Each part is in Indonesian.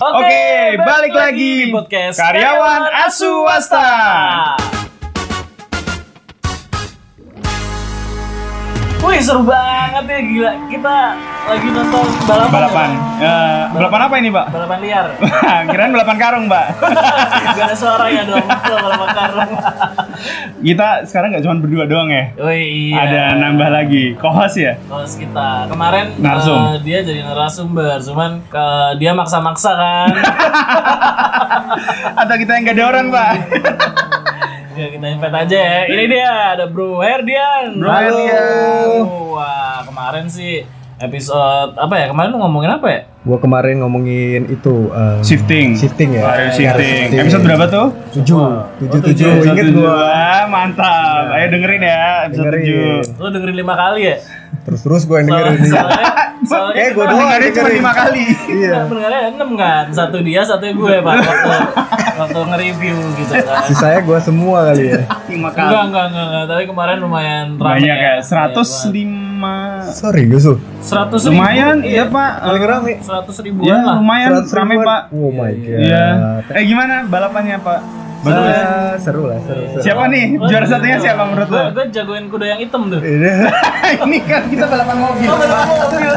Oke, balik lagi. di podcast Karyawan Aswasta. Wih seru banget ya gila. Kita lagi nonton balapan. Balapan. ya, Eh, balapan apa ini, Pak? balapan liar. Kirain balapan karung, Pak. Gak ada suara ya dong. Balapan karung. Kita sekarang nggak cuma berdua doang ya. Wih iya. Ada nambah lagi. Kohos ya? Host kita kemarin Narsum. eh, dia jadi narasumber, cuman ke- dia maksa-maksa kan. Atau kita yang gak ada orang, Pak? ya kita invite aja ya. Ini dia ada Bro Herdian. Bro Herdian. Wah kemarin sih episode apa ya kemarin lu ngomongin apa ya? Gua kemarin ngomongin itu um, Shifting. Shifting ya. Ayo Garis shifting. Episode berapa tuh? Tujuh. Tujuh tujuh. Episode Ingat tujuh. gua. Wah, mantap. Ayo dengerin ya episode Dengerin. 7. Lu dengerin lima kali ya? Terus terus gue yang dengerin Soalnya. soalnya, Kayak gua kita- doang Dengerin cuma. 5 kali. Iya. Pendengarnya enam kan, satu dia, satu gue pak waktu waktu nge-review gitu kan. Sisanya gua semua kali ya. 5 kali. Enggak, enggak, enggak, enggak, tapi kemarin lumayan ramai Banyak ya, Banyak banget. 105 Sorry Yusul. 100 ribu. Lumayan, iya Pak. Paling rame. 100 ribuan Ya, lah. lumayan 100 rame. Pak. Oh my god. Iya. Eh gimana balapannya Pak? Bagus. Ah, seru lah, seru. seru. Siapa nih? Oh, Juara iya. satunya siapa menurut lo? Gue jagoin kuda yang hitam tuh. Ini kan kita balapan mobil. Oh, balapan mobil.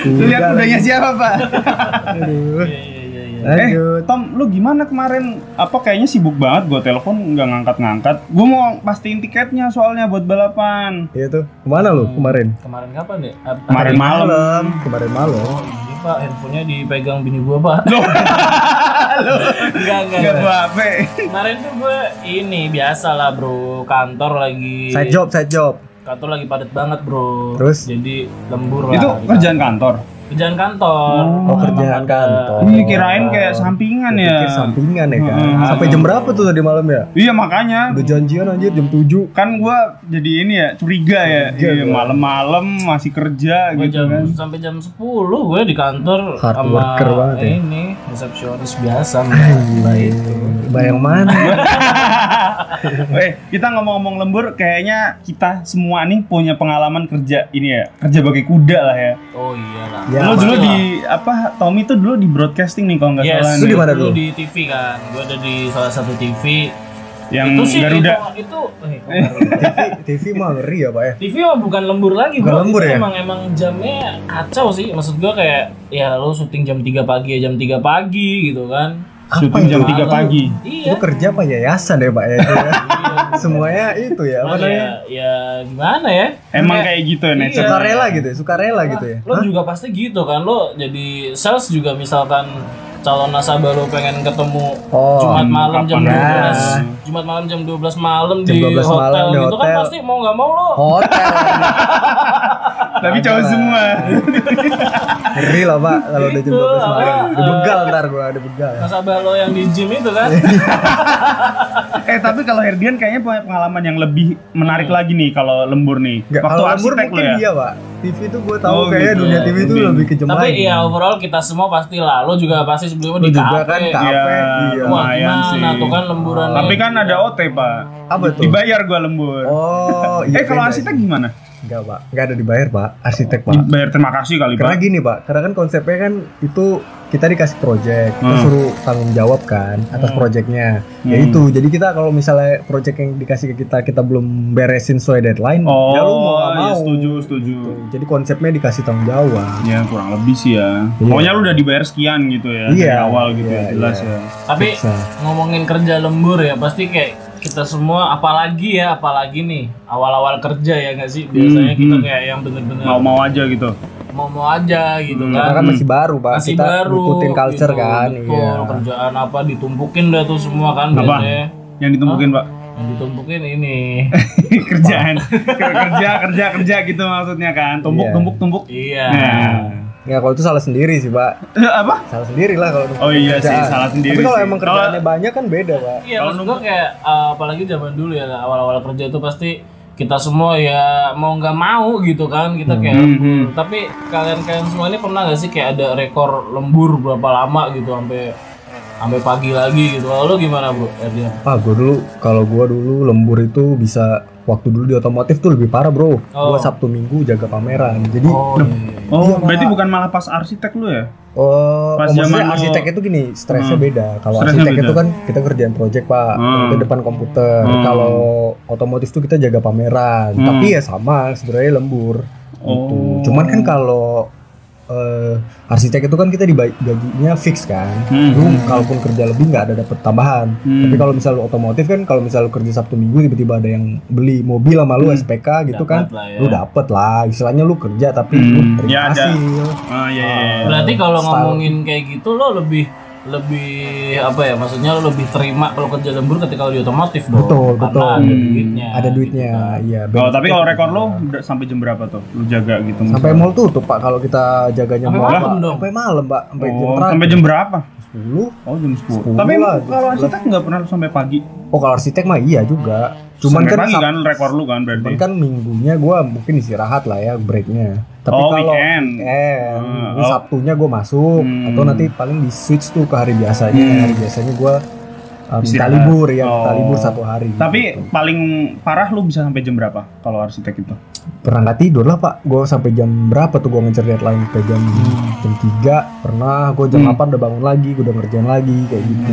Lu lihat kudanya siapa Pak? Aduh. Iya, iya, iya, iya. Eh. Tom, lu gimana kemarin? Apa kayaknya sibuk banget gua telepon nggak ngangkat-ngangkat. Gua mau pastiin tiketnya soalnya buat balapan. Iya tuh. Ke mana lu kemarin? Kemarin kapan ya? Kemarin malam. Kemarin malam. Oh iya pak, handphonenya dipegang bini gue pak. Loh, Enggak, enggak, enggak gua HP. Kemarin tuh gue ini biasa lah bro, kantor lagi Side job, side job. kantor lagi padat banget bro. Terus? jadi lembur lah. Itu di kerjaan kantor. Kerjaan kantor. Oh, kerjaan kantor. Ini kirain kayak sampingan Gua ya. sampingan ya kan. Hmm. Sampai jam berapa tuh tadi malam ya? Iya makanya. Udah janjian anjir jam 7. Kan gua jadi ini ya curiga ya. Iya, gua. malam-malam masih kerja Gue gitu jam kan. sampai jam 10 gue di kantor Hard sama worker banget ya. ini resepsionis biasa mbak itu. Bayang mana? Eh, kita ngomong-ngomong lembur, kayaknya kita semua nih punya pengalaman kerja ini ya, kerja bagi kuda lah ya. Oh iya lah. Ya, Lo dulu pasti di apa? Tommy tuh dulu di broadcasting nih kalau nggak Yes, salah Lu di mana dulu dulu? di TV kan. Gue ada di salah satu TV. Yang itu sih Garuda. itu itu eh? TV, TV mah ngeri ya pak ya? TV mah bukan lembur lagi Bukan bro. lembur Itu ya? Emang emang jamnya kacau sih. Maksud gua kayak ya lo syuting jam 3 pagi ya jam 3 pagi gitu kan. Syuting jam itu? 3 pagi. Iya. Lu kerja apa yayasan ya pak ya? itu ya? Iya. Semuanya itu ya apa Cuman namanya? ya, ya gimana ya? Emang Kayak- kayak gitu ya, Iya. nature. Sukarela gitu ya? Sukarela gitu ya? Lo juga pasti gitu kan. Lo jadi sales juga misalkan calon nasabah lo pengen ketemu Oh, Jumat malam jam 12 ya? Jumat malam jam 12 malam Jam di 12 hotel malam di gitu kan pasti mau nggak mau lo Hotel. Tapi cowok Ada semua. Ngeri lah pak kalau udah jam Itu, 12 malam. apa, Dibegal ntar gua, dibegal. nasabah lo yang di gym itu kan eh, tapi kalau Herdian kayaknya punya pengalaman yang lebih menarik lagi nih kalau lembur nih. Nggak, Waktu kalau lembur arsitek lo mungkin ya. dia pak. TV itu gue tahu Oh, kayaknya gitu. dunia TV itu Lebih. lebih kejam tapi lagi. ya overall kita semua pasti lah lo juga pasti sebelumnya Lu di juga kafe kan Iya, kafe. Iya. Wah lumayan gimana sih. tuh kan lemburan Tapi kan ada OT, Pak. Apa tuh? Dibayar gua lembur. Oh, iya. eh, kalau arsitek gimana? Enggak, Pak. Enggak ada dibayar, Pak. Arsitek, Pak. Dibayar terima kasih kali, Karena Pak. gini, Pak. Karena kan konsepnya kan itu kita dikasih project, kita Hmm. suruh tanggung jawab kan atas Hmm. projectnya. Ya Hmm. itu. Jadi kita kalau misalnya project yang dikasih ke kita kita belum beresin sesuai deadline, Oh, ya lu mau nggak ya mau. setuju, setuju. Jadi konsepnya dikasih tanggung jawab. Ya kurang lebih sih ya. Iya. Pokoknya lu udah dibayar sekian gitu ya dari Iya. awal gitu Iya, ya, jelas iya. ya. tapi Bisa. ngomongin kerja lembur ya pasti kayak kita semua apalagi ya apalagi nih awal-awal kerja ya nggak sih biasanya Hmm, kita hmm. kayak yang bener-bener Mau-mau aja gitu. mau-mau aja gitu Hmm. kan Karena kan masih baru, Pak. masih kita baru ngikutin culture gitu. kan. Betul, Iya. kerjaan apa ditumpukin dah tuh semua kan Apa? biasanya Yang ditumpukin, Pak. yang ditumpukin ini Kerjaan. kerja, kerja, kerja gitu maksudnya kan. Tumbuk, Iya. tumbuk, tumbuk. iya Nah. Ya kalau itu salah sendiri sih, Pak. Eh, Apa? Salah sendiri lah kalau Oh iya sih, salah sendiri Tapi kalau sih. emang kerjaannya banyak kan beda, Pak. Iya, Kalau gua kayak uh, apalagi zaman dulu ya awal-awal kerja itu pasti kita semua ya mau nggak mau gitu kan kita kayak Hmm, lembur. hmm. Tapi kalian-kalian semua ini pernah nggak sih kayak ada rekor lembur berapa lama gitu sampai sampai pagi lagi gitu. Lalu gimana bro? Erdian? Ah, gue dulu kalau gua dulu lembur itu bisa waktu dulu di otomotif tuh lebih parah, Bro. Oh. Gua Sabtu Minggu jaga pameran. Jadi Oh, iya, iya. Oh, Iya, berarti bukan malah pas arsitek lu ya? Oh, Pas oh, maksudnya zaman lo- arsitek itu gini, stresnya Hmm. beda. Kalau arsitek beda. itu kan kita kerjaan project pak, Hmm. di depan komputer. Hmm. Kalau otomotif itu kita jaga pameran. Hmm. Tapi ya sama, sebenarnya lembur. Gitu. Oh. Cuman kan kalau eh, arsitek itu kan kita diba- gajinya fix kan. Hmm. Lu kalaupun kerja lebih nggak ada dapat tambahan. Hmm. Tapi kalau misal lu otomotif kan, kalau misal lu kerja Sabtu Minggu tiba-tiba ada yang beli mobil sama lu Hmm. SPK gitu kan, Dapat lah ya. lu dapet lah. Istilahnya lu kerja tapi Hmm. lu terima Ya, ada. hasil. Ah iya iya. iya. Berarti kalau ngomongin kayak gitu lo lebih lebih apa ya maksudnya lo lebih terima kalau kerja lembur ketika lo di otomotif dong Betul, karena betul. ada Hmm. duitnya Ada duitnya, gitu kan. iya. Oh, tapi kalau rekor lo udah sampai jam berapa tuh? Lu jaga gitu sampai misalnya? mall tutup pak kalau kita jaganya Sampai mall malam dong? sampai malam pak sampai jam Oh, terakhir sampai jam berapa? 10 Oh, jam 10. 10 Tapi lah, kalau jam arsitek nggak pernah sampai pagi. oh kalau arsitek mah iya juga cuman sampai kan pagi kan rekor lu kan berarti. cuman kan minggunya gua mungkin istirahat lah ya breaknya tapi Oh, kalau weekend. weekend, Hmm, ini oh. sabtunya gua masuk Hmm. atau nanti paling di switch tuh ke hari biasanya Hmm. hari biasanya gua uh, minta Istirahat. libur ya minta Oh. libur satu hari Tapi gitu. paling parah lu bisa sampai jam berapa kalau arsitek itu? pernah nggak tidur lah pak gue sampai jam berapa tuh gue ngejar deadline ke jam jam 3 pernah gue jam Hmm. 8 udah bangun lagi gue udah ngerjain lagi kayak gitu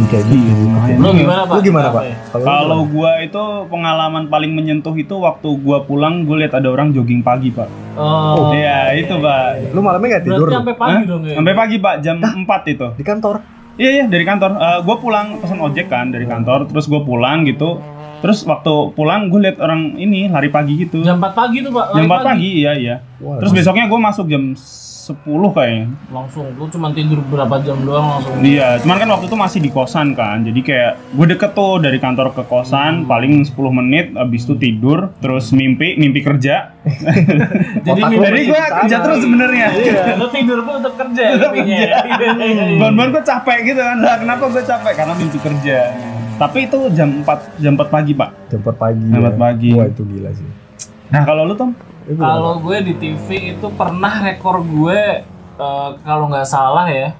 jadi kayak gitu lo gimana pak lu gimana pak ya? Kalau gua itu pengalaman paling menyentuh itu waktu gua pulang gue lihat ada orang jogging pagi, Pak. oh Iya, itu, Pak. lu malamnya nggak tidur berarti lu? sampai pagi Hah? dong ya Sampai pagi, Pak, jam 4 itu. di kantor Iya, iya, dari kantor. gue pulang pesan ojek kan dari kantor, terus gue pulang gitu. Terus waktu pulang gue lihat orang ini lari pagi gitu. jam 4 pagi tuh pak Jam lari 4 pagi, iya, iya. Wah, Terus besoknya gue masuk jam 10 kayaknya. langsung lu cuma tidur berapa jam doang langsung Iya, cuman kan waktu itu masih di kosan kan. Jadi kayak gue deket tuh dari kantor ke kosan paling 10 menit habis itu tidur, terus mimpi, mimpi kerja. jadi mimpi- Jadi gue kerja terus sebenarnya. iya lu tidur pun tetap kerja mimpinya Ban-ban gue capek gitu kan. Lah kenapa gue capek? Karena mimpi kerja. Tapi itu jam 4 jam 4 pagi, Pak. jam 4 pagi Jam ya. 4 pagi. wah itu gila sih Nah, kalau lu Tom? Kalau gue di TV itu pernah rekor gue eh, kalau nggak salah ya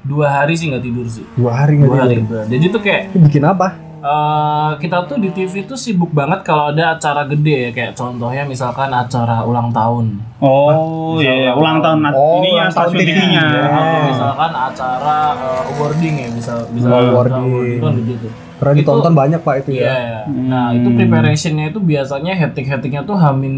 dua hari sih nggak tidur sih dua hari nggak dua hari tidur bener. jadi tuh kayak Ini bikin apa eh, kita tuh di TV tuh sibuk banget kalau ada acara gede ya kayak contohnya misalkan acara ulang tahun Oh, iya, iya. ulang tahun Oh, ini ya tahun stasiun TV-nya. Iya. atau misalkan acara eh, awarding ya bisa bisa Awarding. kan begitu karena Itu- ditonton banyak pak itu Iya, ya iya. Nah, itu Hmm. preparationnya itu biasanya hektik-hektiknya tuh hamin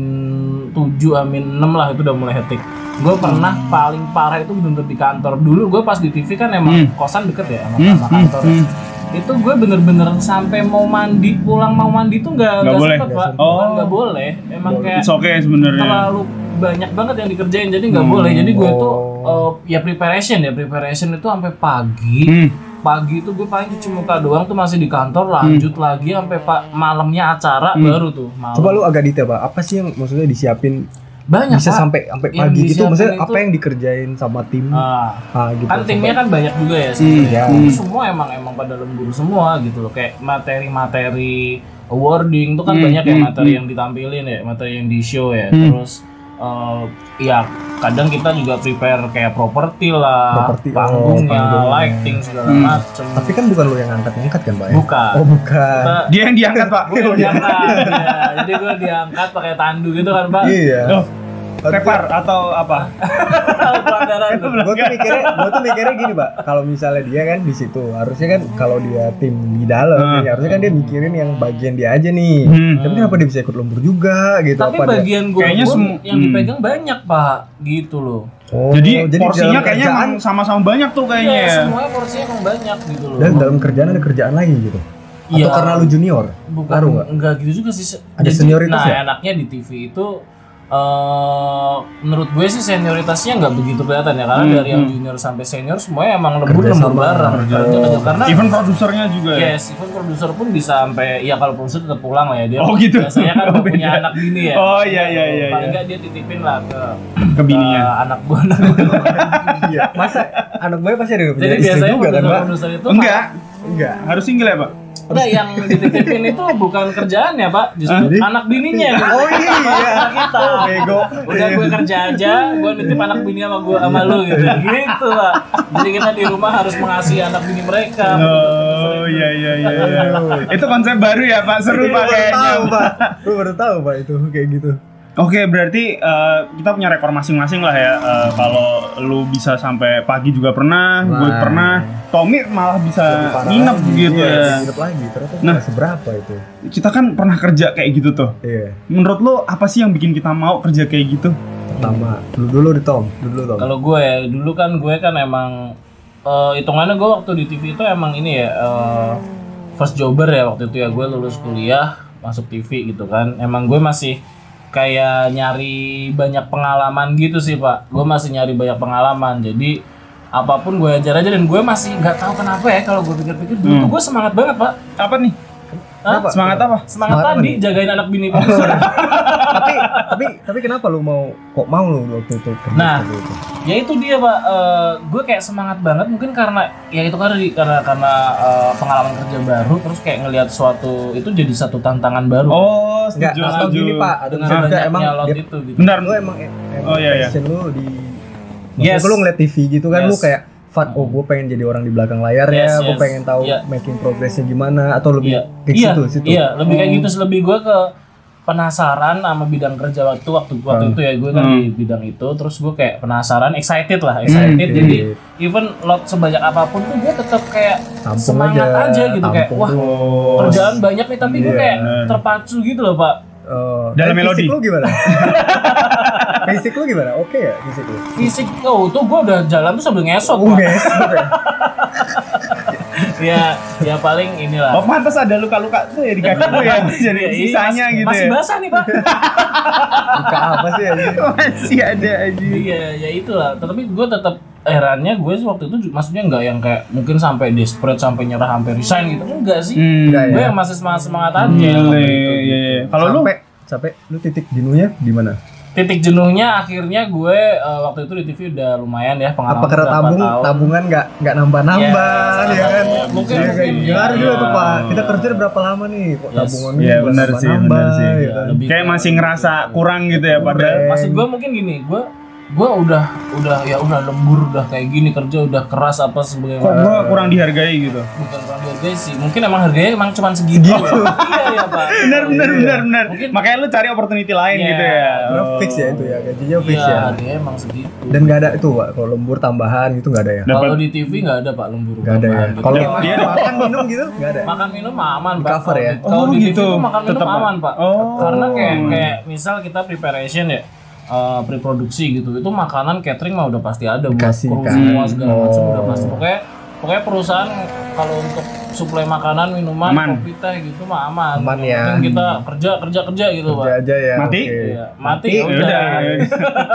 7, hamin 6 lah itu udah mulai hektik. Gue pernah paling parah itu bener-bener di kantor. Dulu gue pas di TV kan emang Hmm. kosan deket ya sama, Hmm, sama hmm, kantor. hmm. Itu gue bener-bener sampai mau mandi, pulang mau mandi tuh nggak Nggak boleh. sempet, Pak. Oh. Nggak boleh. Emang kayak It's okay sebenarnya. terlalu banyak banget yang dikerjain jadi nggak Hmm. boleh. Jadi gue tuh eh, ya preparation ya, preparation itu sampai pagi Hmm. Pagi itu gue paling cuci muka doang tuh masih di kantor lanjut lagi sampai pak malamnya acara Hmm. baru tuh malam coba lu agak detail pak apa sih yang maksudnya disiapin banyak bisa Pak. sampai sampai pagi gitu maksudnya itu- apa yang dikerjain sama tim Ah, ah, gitu kan timnya Sampai- kan banyak juga ya sebenarnya. Iya. Itu semua emang emang pada lembur semua gitu loh kayak materi-materi awarding tuh kan Hmm, banyak ya hmm, materi hmm. yang ditampilin ya materi yang di show ya Hmm. terus eh, ya kadang kita juga prepare kayak properti lah Properti, oh, panggungnya panggungnya. lighting segala Hmm. macem tapi kan bukan lu yang angkat-angkat kan pak ya bukan oh bukan Kita- Dia yang diangkat, Pak. gue diangkat ya. jadi gue diangkat pakai tandu gitu kan pak iya Loh, Repar atau apa? gue tuh mikirnya gue tuh mikirnya gini pak kalau misalnya dia kan di situ harusnya kan kalau dia tim di dalam Hmm. nih, harusnya kan dia mikirin yang bagian dia aja nih Hmm. tapi kenapa dia bisa ikut lembur juga gitu tapi apa bagian gue Kayaknya pun semu- yang hmm. dipegang banyak pak gitu loh Oh, jadi, dalam porsinya kayaknya kerjaan, sama-sama banyak tuh kayaknya. Iya, ya. semuanya porsinya emang banyak gitu loh dan dalam kerjaan ada kerjaan lagi gitu Iya. atau karena lu junior bukan Ngaruh nggak? enggak gitu juga sih Ada senioritas nah ya? enaknya di TV itu eh menurut gue sih senioritasnya nggak begitu kelihatan ya karena Hmm, dari yang hmm. junior sampai senior semuanya emang lembur lembur sama. bareng kerja kerja karena Even produsernya juga ya. Yes, even produser pun bisa sampai ya kalau produser tetap pulang lah ya dia. Oh, gitu. Biasanya kan Oh, udah punya anak bini ya. Oh, iya, iya, iya, Paling iya. nggak dia titipin lah ke Ke bininya. ke anak gua anak iya masa anak gue pasti ada punya Jadi istri biasanya juga kan pak produser itu Enggak, enggak harus single ya, Pak? Enggak, yang dititipin itu bukan kerjaan ya Pak, justru Jadi? anak bininya. yang oh iya Anak kita. Oh, bego Udah gue kerja aja, gue nitip anak bini sama gue sama lu gitu. Gitu Pak. Jadi kita di rumah harus mengasihi anak bini mereka. Oh, iya iya iya. iya. Itu konsep baru ya, Pak. Seru Gue Pak baru kayaknya. tahu pak gue baru tahu pak itu kayak gitu Oke, berarti eh, kita punya rekor masing-masing lah ya. Eh, kalau lu bisa sampai pagi juga pernah, gue Nah. pernah. Tommy malah bisa nginep lagi, gitu iya, ya. Nginep lagi, ternyata Nah. seberapa itu. Kita kan pernah kerja kayak gitu tuh. Iya. Menurut lu apa sih yang bikin kita mau kerja kayak gitu? Pertama, dulu dulu di Tom, dulu Tom. Kalau gue ya, dulu kan gue kan emang eh, hitungannya gue waktu di TV itu emang ini ya eh, first jobber ya waktu itu ya gue lulus kuliah masuk TV gitu kan. Emang gue masih kayak nyari banyak pengalaman gitu sih pak. Gue masih nyari banyak pengalaman. Jadi apa pun gue ajar aja dan gue masih nggak tahu kenapa ya kalau gue pikir-pikir dulu tuh gue semangat banget pak. Apa nih? Hah? Semangat apa? Semangat, Semangat tadi jagain anak bini produser. tapi tapi tapi kenapa lu mau kok mau lu waktu itu kerja Nah. itu? ya itu dia pak Eh, gue kayak semangat banget mungkin karena ya itu karena karena karena eh, pengalaman kerja baru terus kayak ngelihat suatu itu jadi satu tantangan baru Oh, Enggak, setuju, atau setuju. gini Pak, ada dengan juga banyaknya emang lot dia, itu gitu Bentar, lu emang, emang Oh, iya, iya. passion lu di Yes. Maksudnya lu ngeliat TV gitu kan Yes. lu kayak Fat, oh gue pengen jadi orang di belakang layar Yes, ya, gue yes. pengen tahu Iya. making progressnya gimana atau lebih iya ke iya situ situ. iya lebih kayak Oh. gitu lebih gue ke penasaran sama bidang kerja waktu waktu waktu Hmm. itu ya gue kan Hmm. di bidang itu terus gue kayak penasaran excited lah excited Hmm, jadi iya. even lot sebanyak apa pun tuh gue tetap kayak Tampung semangat aja, gitu kayak tampung wah dulu. Oh, kerjaan banyak nih tapi gue Iya, kayak terpacu gitu loh pak Eh, Dalam melodi. Fisik lu gimana? fisik lu gimana? Oke ya fisik lu? fisik oh tuh gue udah jalan tuh sambil ngesot Oh, Pak. guys. ya ya paling inilah Oh, pantas ada luka-luka tuh ya di kaki lu ya. Jadi Iya, iya, sisanya masih- gitu masih ya. basah nih pak Buka apa sih ini? Masih ada aja. iya ya itulah tapi gue tetap herannya gue sih waktu itu maksudnya nggak yang kayak mungkin sampai desperate sampai nyerah sampai resign gitu enggak sih Hmm. Enggak gue ya. yang masih semangat semangat aja waktu itu, iya, gitu. iya. Kalau lu sampai lu titik jenuhnya di mana? Titik jenuhnya akhirnya gue eh, waktu itu di TV udah lumayan ya pengalaman Apa karena tabung tahun. tabungan nggak nggak nambah nambah Iya, ya kan? iya, mungkin- Iya, kayak mungkin, gimana iya. juga tuh pak. Kita kerja berapa lama nih? Kok Yes. tabungannya Iya, nggak benar sih, nambah-nambah, benar sih. ya Iya, kan? kayak masih ngerasa kurang gitu ya padahal. Kurang. maksud gue mungkin gini gue gue udah udah ya udah lembur udah kayak gini kerja udah keras apa sebagai Kok gua kurang dihargai gitu. bukan kurang dihargai sih mungkin emang harganya emang cuma segitu, ya. iya ya pak Benar benar Iya. benar benar. Mungkin- Makanya lu cari opportunity lain Iya. gitu ya. Oh. fix ya itu ya gajinya fix iya ya. harganya emang segitu Dan nggak ada itu pak. Kalau lembur tambahan gitu nggak ada ya? Kalau di TV nggak ada pak lembur Nggak ada ya. gitu. Kalau Dia- dia makan minum gitu nggak ada. makan minum aman Di pak cover ya? kalau Oh, di TV gitu. tuh makan minum aman pak Oh. karena kayak kayak misal kita preparation ya eh, pre-produksi gitu itu makanan catering mah udah pasti ada buat Dikasih kru kan? semua segala macam Oh. udah pasti pokoknya pokoknya perusahaan kalau untuk suplai makanan minuman Aman. kopi teh gitu mah aman Aman Yang ya. kita kerja kerja kerja gitu Kerja pak aja ya. Mati? oke. Iya, mati, Mati, ya udah.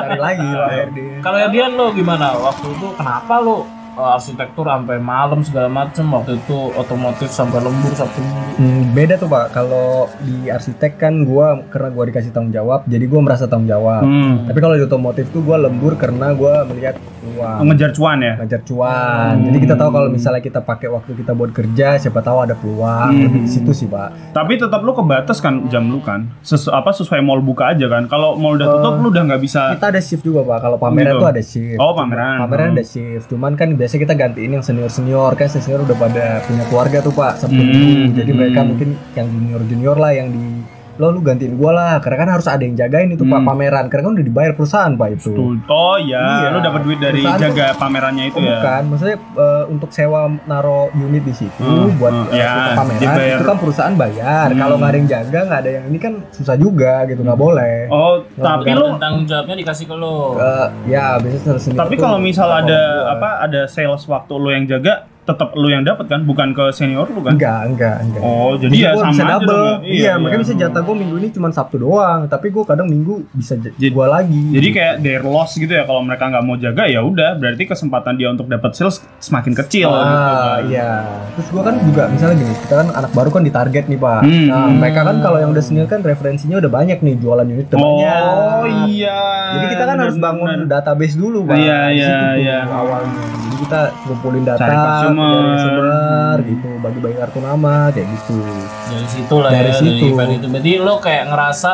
Cari lagi pak RD. Kalau Dian lo gimana? Waktu itu kenapa lo uh, arsitektur sampai malam segala macem waktu itu otomotif sampai lembur sabtu minggu Hmm, beda tuh pak. Kalau di arsitek kan gua karena gua dikasih tanggung jawab, jadi gua merasa tanggung jawab. Hmm. Tapi kalau di otomotif tuh gua lembur karena gua melihat peluang. Ngejar cuan ya. ngajar cuan. Hmm. Jadi kita tahu kalau misalnya kita pakai waktu kita buat kerja, siapa tahu ada peluang. Hmm. Di situ sih, Pak. Tapi tetap lu kebatas kan jam lu kan. Sesu apa sesuai mall buka aja kan. Kalau mall udah tutup lu udah nggak bisa. Kita ada shift juga, Pak. Kalau pameran Gitu. tuh ada shift. Oh, pameran. Pameran Oh. ada shift. Cuman kan biasa kita gantiin yang senior-senior kan senior udah pada punya keluarga tuh, Pak. Sabtu Hmm. Jadi mereka Hmm. mungkin yang junior-junior lah yang di lo lu gantiin gua lah karena kan harus ada yang jagain itu pak Hmm. pameran karena kan udah dibayar perusahaan pak itu Tuh. Oh iya, Iya. lu dapat duit dari Perusahaan jaga pamerannya itu Oh, ya. bukan, maksudnya eh, untuk sewa naro unit di situ Hmm, buat hmm, eh, ya, pameran dibayar. itu kan perusahaan bayar. Hmm. Kalau nggak ada yang jaga, nggak ada yang ini kan susah juga gitu, nggak boleh. Oh, tapi Dan lu tanggung jawabnya dikasih ke lo Eh, ya biasanya senior tapi tuh kalau misal ada apa ada sales waktu lu yang jaga, tetap lu yang dapat kan, bukan ke senior lu kan? Enggak, enggak, enggak. Oh, jadi, Jadi ya sama bisa aja double. dong ya. Iya, makanya bisa jatah gue minggu ini cuma Sabtu doang, tapi gue kadang minggu bisa Jadi- gua lagi. Jadi kayak their loss gitu ya kalau mereka nggak mau jaga ya udah berarti kesempatan dia untuk dapat sales semakin kecil gitu Ah, kan. iya. Terus gua kan juga misalnya gini, kita kan anak baru kan ditarget nih pak. Hmm. Nah, mereka kan kalau yang udah senior kan referensinya udah banyak nih jualan unit Oh terbanyak. iya. Jadi kita kan harus bangun Benar-benar. database dulu, Pak. Iya, Di iya, iya. awalnya. Kita kumpulin data, Cari customer. cari customer, gitu, bagi-bagi kartu nama, kayak gitu. dari situ lah Dari ya situ. dari event itu berarti lo kayak ngerasa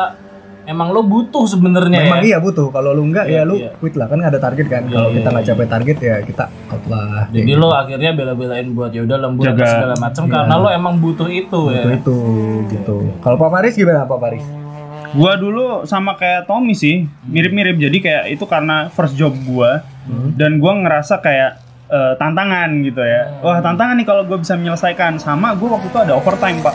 emang lo butuh sebenarnya Memang ya iya butuh. Kalau lu enggak Iya, ya lu iya. quit lah kan ada target kan. Iya, Kalau iya, kita nggak iya. capai target ya kita out lah. jadi Kayak lo akhirnya bela-belain buat ya udah lembur Jaga. segala macam Iya. karena lo emang butuh itu gitu. ya itu gitu. Kalau Pak Paris gimana Pak Paris? Gua dulu sama kayak Tommy sih, mirip-mirip. Jadi kayak itu karena first job gua dan gua ngerasa kayak eh, tantangan gitu ya. Wah, tantangan nih kalau gua bisa menyelesaikan. Sama gua waktu itu ada overtime, Pak.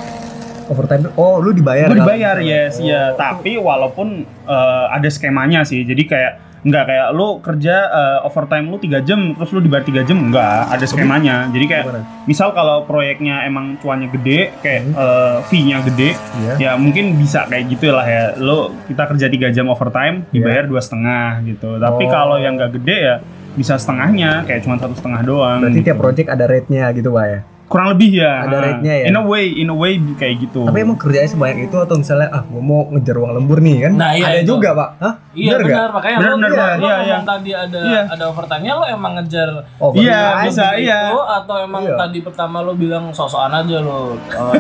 Overtime. Oh, lu dibayar. Gue kan? dibayar, yes, iya. Tapi walaupun eh, ada skemanya sih. Jadi kayak nggak kayak lu kerja eh, overtime lu 3 jam terus lu dibayar 3 jam enggak ada skemanya jadi kayak Gimana? misal kalau proyeknya emang cuannya gede kayak eh, fee-nya gede Iya. ya mungkin bisa kayak gitu lah ya lo kita kerja tiga jam overtime dibayar dua setengah gitu tapi Oh. kalau yang nggak gede ya bisa setengahnya kayak cuma satu setengah doang Berarti tiap project ada rate-nya gitu, Pak ya. Kurang lebih ya Ada rate-nya ya? in a way in a way kayak gitu Tapi emang kerjanya sebanyak itu atau misalnya ah gua mau ngejar uang lembur nih kan? Nah, iya ada itu. juga, Pak. Hah? Iya nggak? benar, makanya Benar, lo, benar, lo, Pak. lo Iya, ngomong iya. tadi ada Iya. ada overtime-nya lo emang ngejar Oh, Iya, bisa, itu iya. atau emang Iya. tadi pertama lo bilang sosokan aja lo. Oh,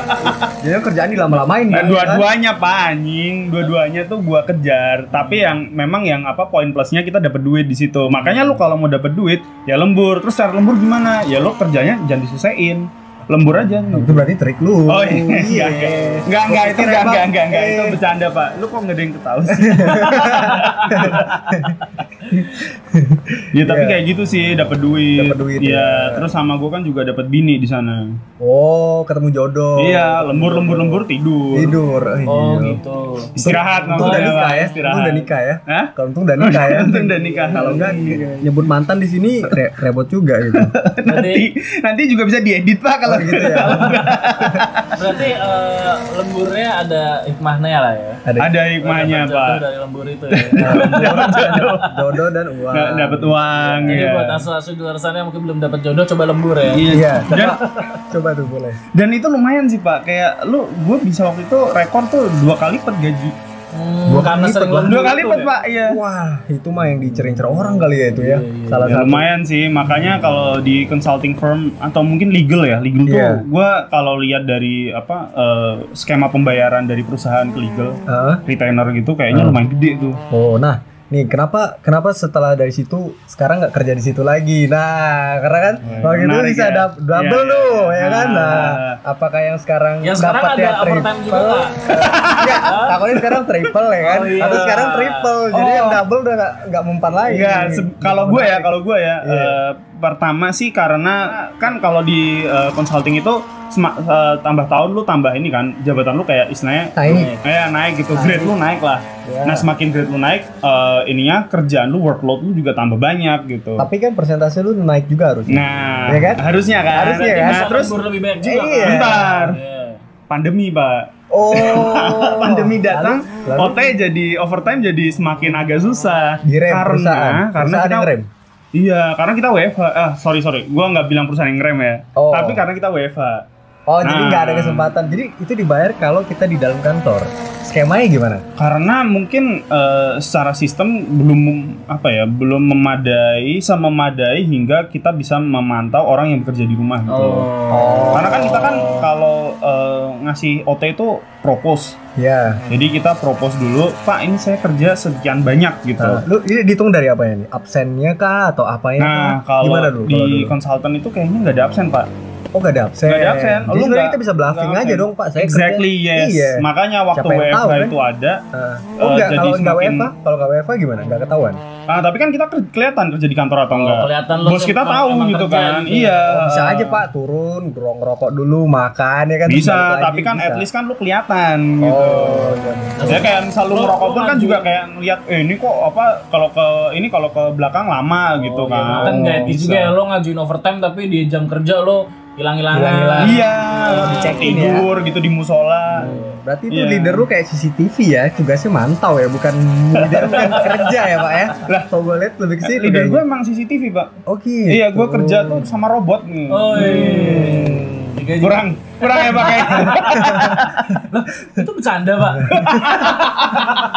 Jadi kerjaan dilama-lamain Nah, kan? dua-duanya pak anjing, dua-duanya tuh gua kejar. Tapi yang memang yang apa poin plusnya kita dapat duit di situ. Makanya lu kalau mau dapat duit ya lembur. Terus cara lembur gimana? Ya lu kerjanya jangan in Lembur aja. Nah, Itu berarti trik lu. Oh iya, enggak, enggak, enggak, enggak, itu enggak, enggak, enggak, enggak, itu Eh. bercanda pak. Lu kok nggak ada yang ketawa sih? ya tapi Iya. kayak gitu sih, dapat duit. Dapet duit, Iya, ya. terus sama gua kan juga dapat bini di sana. Oh, ketemu jodoh. Iya, lembur, lembur, lembur tidur. Tidur. oh iya. gitu. Istirahat Untung udah namanya, nikah ya. istirahat. Untung udah nikah ya. Hah? Kalau untung udah nikah ya. Untung udah nikah. Kalau enggak Iya. nyebut mantan di sini re- repot juga gitu. nanti nanti juga bisa diedit pak kalau gitu ya. Berarti eh, lemburnya ada hikmahnya lah ya. Ada ada hikmahnya Dapat pak jodoh dari lembur itu ya. jodoh dan uang. nggak dapat uang Jadi ya. buat asu-asu di luar sana yang mungkin belum dapat jodoh coba lembur ya. Iya, dan coba, coba tuh boleh. dan itu lumayan sih pak kayak lu gue bisa waktu itu rekor tuh dua kali per gaji Hmm, Dua karena kali sering lipat, lembur dua kali itu per ya? pak iya Wah, itu mah yang dicer-incer orang kali ya itu ya. Iya, Salah Ya, satu. lumayan sih makanya kalau di consulting firm atau mungkin legal ya legal tuh Iya. gue kalau lihat dari apa eh, skema pembayaran dari perusahaan ke legal Heeh. retainer gitu kayaknya Hmm. lumayan gede tuh Oh, nah, nih kenapa kenapa setelah dari situ sekarang nggak kerja di situ lagi? Nah, karena kan Wah, waktu itu bisa ya. dap- double Iya, tuh, iya. ya kan? Nah, Nah. apakah yang sekarang Yang sekarang dapatnya ada overtime juga, triple? Pak? Enggak, takutnya sekarang triple ya kan? Oh, iya. Atau sekarang triple, jadi Oh. yang double udah nggak nggak mempan lagi. Enggak, se- kalau gue ya, kalau gue ya, Iya. eh, pertama sih karena kan kalau di eh, consulting itu sema- eh, tambah tahun lu tambah ini kan jabatan lu kayak istilahnya Naik. kayak naik gitu, grade lu naik lah. Ya. Nah semakin grade lu naik, eh, ininya kerjaan lu workload lu juga tambah banyak gitu. Tapi kan persentase lu naik juga harusnya. Nah, Iya kan? harusnya kan. Harusnya kan? Nah, terus lebih banyak juga Iya. kan? Bentar. Iya. pandemi, Pak. Oh, pandemi datang, Lalu- lalu? OT jadi overtime jadi semakin agak susah. direm karena perusahaan. karena perusahaan kita yang rem. Iya, karena kita WFH. Ah, sorry sorry, gua nggak bilang perusahaan yang ngerem ya. Oh. Tapi karena kita WFH. Oh, jadi nggak ada Nah. kesempatan. Jadi itu dibayar kalau kita di dalam kantor. Skemanya gimana? Karena mungkin eh, secara sistem belum apa ya, belum memadai sama memadai hingga kita bisa memantau orang yang bekerja di rumah gitu. Oh. Karena kan kita kan kalau eh, ngasih OT itu propose. Ya. Jadi kita propose dulu, Pak ini saya kerja sekian banyak gitu. Nah, lu ini dihitung dari apa ya nih? Absennya kah atau apanya? Nah, kah? kalau gimana dulu? di kalau dulu? konsultan itu kayaknya nggak ada absen, Pak. Oh, gak ada absen. Nggak ada absen. Jadi Lu sebenarnya nggak- kita bisa bluffing nggak aja dong, Pak. Saya exactly, kerja. yes. Iya. Makanya waktu WFH tahu, kan? itu ada. Eh, oh enggak, jadi kalau nggak WFA, kalau nggak WFA gimana? Nggak ketahuan? Ah, tapi kan kita ke- kelihatan kerja di kantor atau Oh, enggak. kelihatan lu Bos kita tahu gitu kan. gitu. Iya. Oh, bisa aja Pak, turun, ngerok ngerokok dulu, makan ya kan. Bisa, tapi kan bisa. at least kan lu kelihatan gitu. Oh, iya. Ya kayak misal lu lu pun kan juga kayak ngeliat eh ini kok apa kalau ke ini kalau ke belakang lama gitu Oh, iya, kan. kan nggak juga ya lo ngajuin overtime tapi di jam kerja lo hilang-hilangan. Iya, Oh, dicek-in ya. tidur gitu di musola. Berarti itu Iya. leader lu kayak CCTV ya, tugasnya mantau ya, bukan leader bukan kerja ya Pak ya. Lah, kalau gue lihat lebih ke sini Leader gue emang CCTV pak. Oh gitu. Iya, gue kerja tuh sama robot nih. Oh iya. Juga. Kurang, kurang ya pak ya. Itu bercanda pak.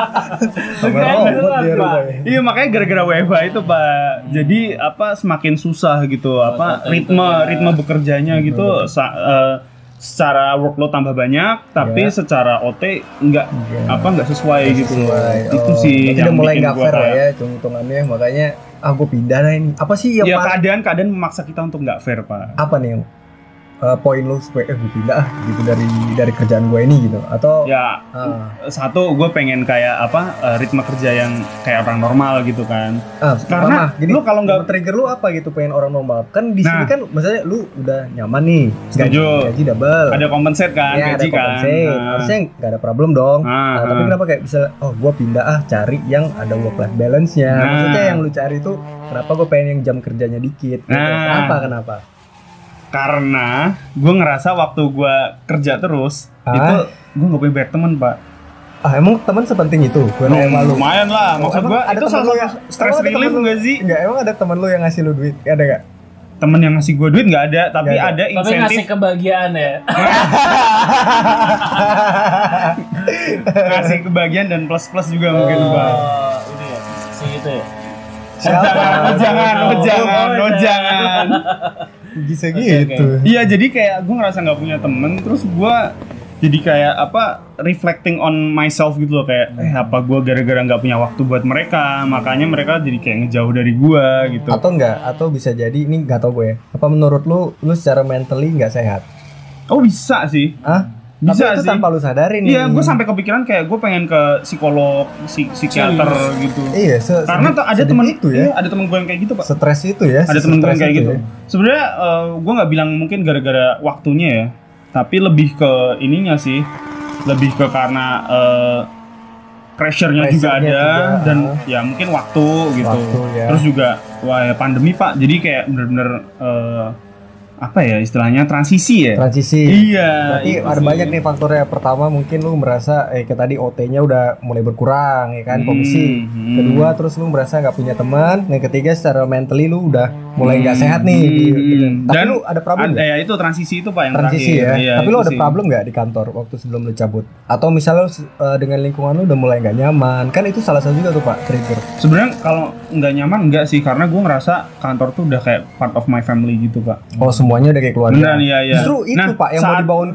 Iya makanya gara-gara WFH itu pak. Jadi apa semakin susah gitu apa Oh, ritme itu ya. ritme bekerjanya gitu sa- eh, secara workload tambah banyak tapi Ya. secara OT nggak Nggak. apa nggak sesuai gitu. Sesuai. Itu Oh, sih berarti yang udah mulai bikin nggak gua fair lah kayak- ya hitung-hitungannya makanya ah gue pindah lah ini. Apa sih yang Ya keadaan keadaan memaksa kita untuk nggak fair pak. apa nih eh, poin lu supaya eh gue pindah ah, gitu dari dari kerjaan gue ini gitu atau Ya ah, satu gue pengen kayak apa eh, ritme kerja yang kayak orang normal gitu kan. ah, Karena gini, lu kalau nggak- trigger lu apa gitu pengen orang normal kan di sini Nah. kan maksudnya lu udah nyaman nih gaji, Setuju. gaji double Ada kompensate kan ya, gaji ada kan. compensate. Nah. harusnya nggak ada problem dong Ah, Nah, tapi kenapa kayak bisa oh gue pindah ah cari yang ada work life balance nya Nah. maksudnya yang lu cari tuh kenapa gue pengen yang jam kerjanya dikit gitu. Nah. kenapa kenapa Karena gue ngerasa waktu gue kerja terus Ah? itu gue nggak punya banyak temen pak. ah emang teman sepenting itu gue nanya sama lu lumayan lah. Oh, Maksud emang gue ada itu salah satu yang- stress relief enggak sih? Enggak, emang ada teman lu yang ngasih lu duit ada gak? Temen yang ngasih gue duit nggak ada, tapi Nggak ada. ada Tapi ngasih insentif kebahagiaan ya. ngasih kebagian dan plus plus juga mungkin pak. Oh, ini ya. Si itu ya. Jangan, jangan, oh, jangan, oh, Oh, jangan. Bisa Oke, gitu. Iya, jadi kayak gue ngerasa nggak punya temen, terus gue jadi kayak apa reflecting on myself gitu loh kayak eh apa gue gara-gara nggak punya waktu buat mereka makanya mereka jadi kayak ngejauh dari gue gitu Atau enggak? Atau bisa jadi ini gak tau gue. ya. Apa menurut lu lu secara mentally nggak sehat? oh bisa sih Hah? Bisa Tapi itu sih. tanpa lu sadarin iya gue sampai kepikiran kayak gue pengen ke psikolog psi- psikiater gitu Iya, se karena tuh ada temen itu iya, ya. ada temen gue yang kayak gitu pak Stres itu ya. ada temen gue yang kayak itu gitu ya. sebenarnya gue nggak bilang mungkin gara-gara waktunya ya tapi lebih ke ininya sih lebih ke karena eh pressure-nya juga ada juga, dan ah. ya mungkin waktu gitu Waktu, ya. terus juga wah ya pandemi pak jadi kayak bener-bener eh, apa ya istilahnya transisi ya Transisi. iya Berarti itu ada banyak nih faktornya. Pertama mungkin lu merasa eh kayak tadi OT-nya udah mulai berkurang ya kan Hmm, komisi. hmm. Kedua terus lu merasa nggak punya teman. Yang ketiga secara mentally lu udah mulai nggak sehat nih. Hmm, gitu. Tapi dan lu ada problem ada ya itu transisi itu pak yang Transisi terakhir ya. Iya, Tapi lu ada sih. problem nggak di kantor waktu sebelum lu cabut? Atau misalnya lu, eh, dengan lingkungan lu udah mulai nggak nyaman? Kan itu salah satu juga tuh pak trigger. sebenarnya kalau nggak nyaman nggak sih karena gue ngerasa kantor tuh udah kayak part of my family gitu pak Oh semuanya udah kayak keluarga. Beneran, iya, iya. Justru itu Nah, pak yang mau saat- dibangun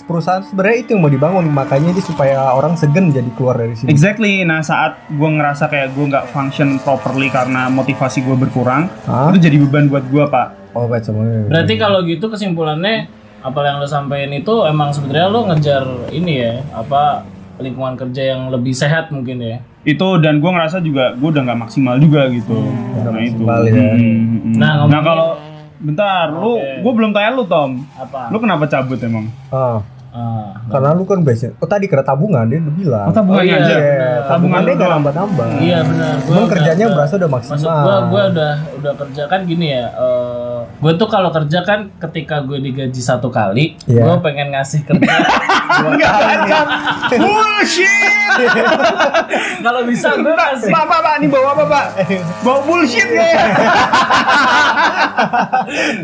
perusahaan sebenarnya itu yang mau dibangun makanya ini supaya orang segen jadi keluar dari sini. Exactly. Nah saat gue ngerasa kayak gue nggak function properly karena motivasi gue berkurang, Hah? itu jadi beban buat gue pak. Oh baik semuanya. Berarti kalau gitu kesimpulannya apa yang lo sampein itu emang sebenarnya lo ngejar ini ya apa lingkungan kerja yang lebih sehat mungkin ya. Itu dan gue ngerasa juga gue udah nggak maksimal juga gitu. nggak nah itu. ya. Hmm, hmm. Nah, Nah, ngomongin- kalau bentar, lu Oke. gue belum tanya lu Tom, Apa? lu kenapa cabut emang? Ah, Ah, karena lu kan biasanya. Oh tadi kena tabungan dia udah bilang. Oh, tabungannya Oh, iya. aja. Iya, benar. tabungan dia nggak nambah-nambah. Iya benar. Cuman kerjanya udah- berasa udah Maksud maksimal. gua gua udah udah kerja kan gini ya. eh gue tuh kalau kerja kan ketika gue digaji satu kali, Iya. gue pengen ngasih kerja dua kali. Bullshit! kalau bisa gue kasih. Pak, pak, pak, ini bawa apa pak? Bawa bullshit ya?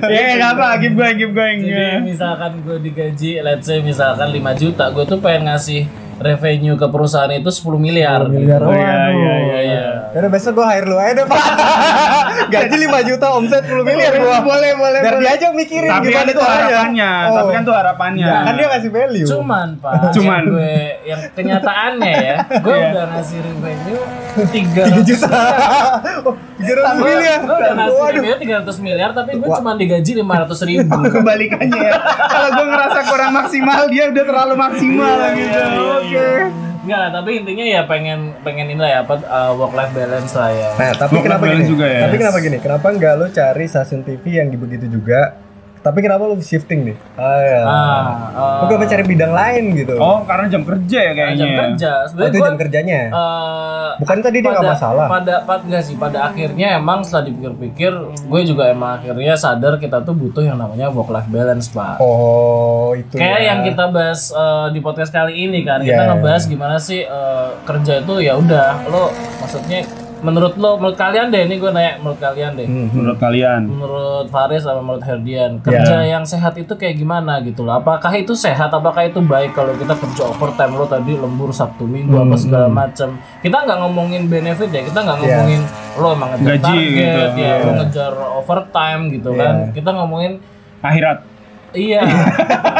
Ya, nggak apa, keep going, keep going. Jadi misalkan gue digaji, let's say misalkan 5 juta, gue tuh pengen ngasih revenue ke perusahaan itu 10 miliar. 10 miliar. Oh, iya, Waduh. iya, iya, iya. Yaudah besok gua hire lu aja deh pak Gaji 5 juta omset 10 miliar gua Boleh, boleh, Biar boleh. dia aja mikirin Tapi kan gimana itu caranya. harapannya, Oh. tapi kan itu harapannya. Nah, kan dia ngasih value Cuman pak, Cuman. yang gue yang kenyataannya ya, gue Iya. udah ngasih revenue 3 300 juta Oh 300 Gue miliar udah ngasih Waduh revenue 300 miliar, tapi gue cuma digaji 500 ribu. Kebalikannya ya. Kalau gue ngerasa kurang maksimal, dia udah terlalu maksimal Iya, gitu. iya, iya, Oke. iya. Enggak lah, tapi intinya ya pengen pengen ini lah ya apa work life balance lah ya. Nah, tapi Work kenapa gini? juga ya. Tapi kenapa gini? Kenapa nggak lo cari stasiun TV yang begitu juga? Tapi kenapa lo shifting nih? Ah, ya. Ah, Lo kenapa cari bidang lain gitu? Oh, karena jam kerja ya kayaknya. jam kerja. Oh, Sebenarnya itu gue jam kerjanya. eh, Bukan tadi dia nggak masalah. Pada pada enggak sih, pada akhirnya emang setelah dipikir-pikir, gue juga emang akhirnya sadar kita tuh butuh yang namanya work life balance, Pak. Oh, itu. Kayak ya. yang kita bahas eh, di podcast kali ini kan, Iya. kita ngebahas gimana sih eh, kerja itu ya udah, lo maksudnya menurut lo, menurut kalian deh, ini gue nanya menurut kalian deh. Hmm, hmm. Menurut kalian? menurut Faris sama menurut Herdian Ya. kerja yang sehat itu kayak gimana gitu loh apakah itu sehat apakah itu baik kalau kita kerja overtime lo tadi lembur Sabtu Minggu apa Hmm, segala hmm. macam kita nggak ngomongin benefit ya kita nggak Ya. ngomongin lo emang ngejar Gaji target gitu. ya lo Ya. ngejar overtime gitu Ya. kan kita ngomongin Akhirat. Iya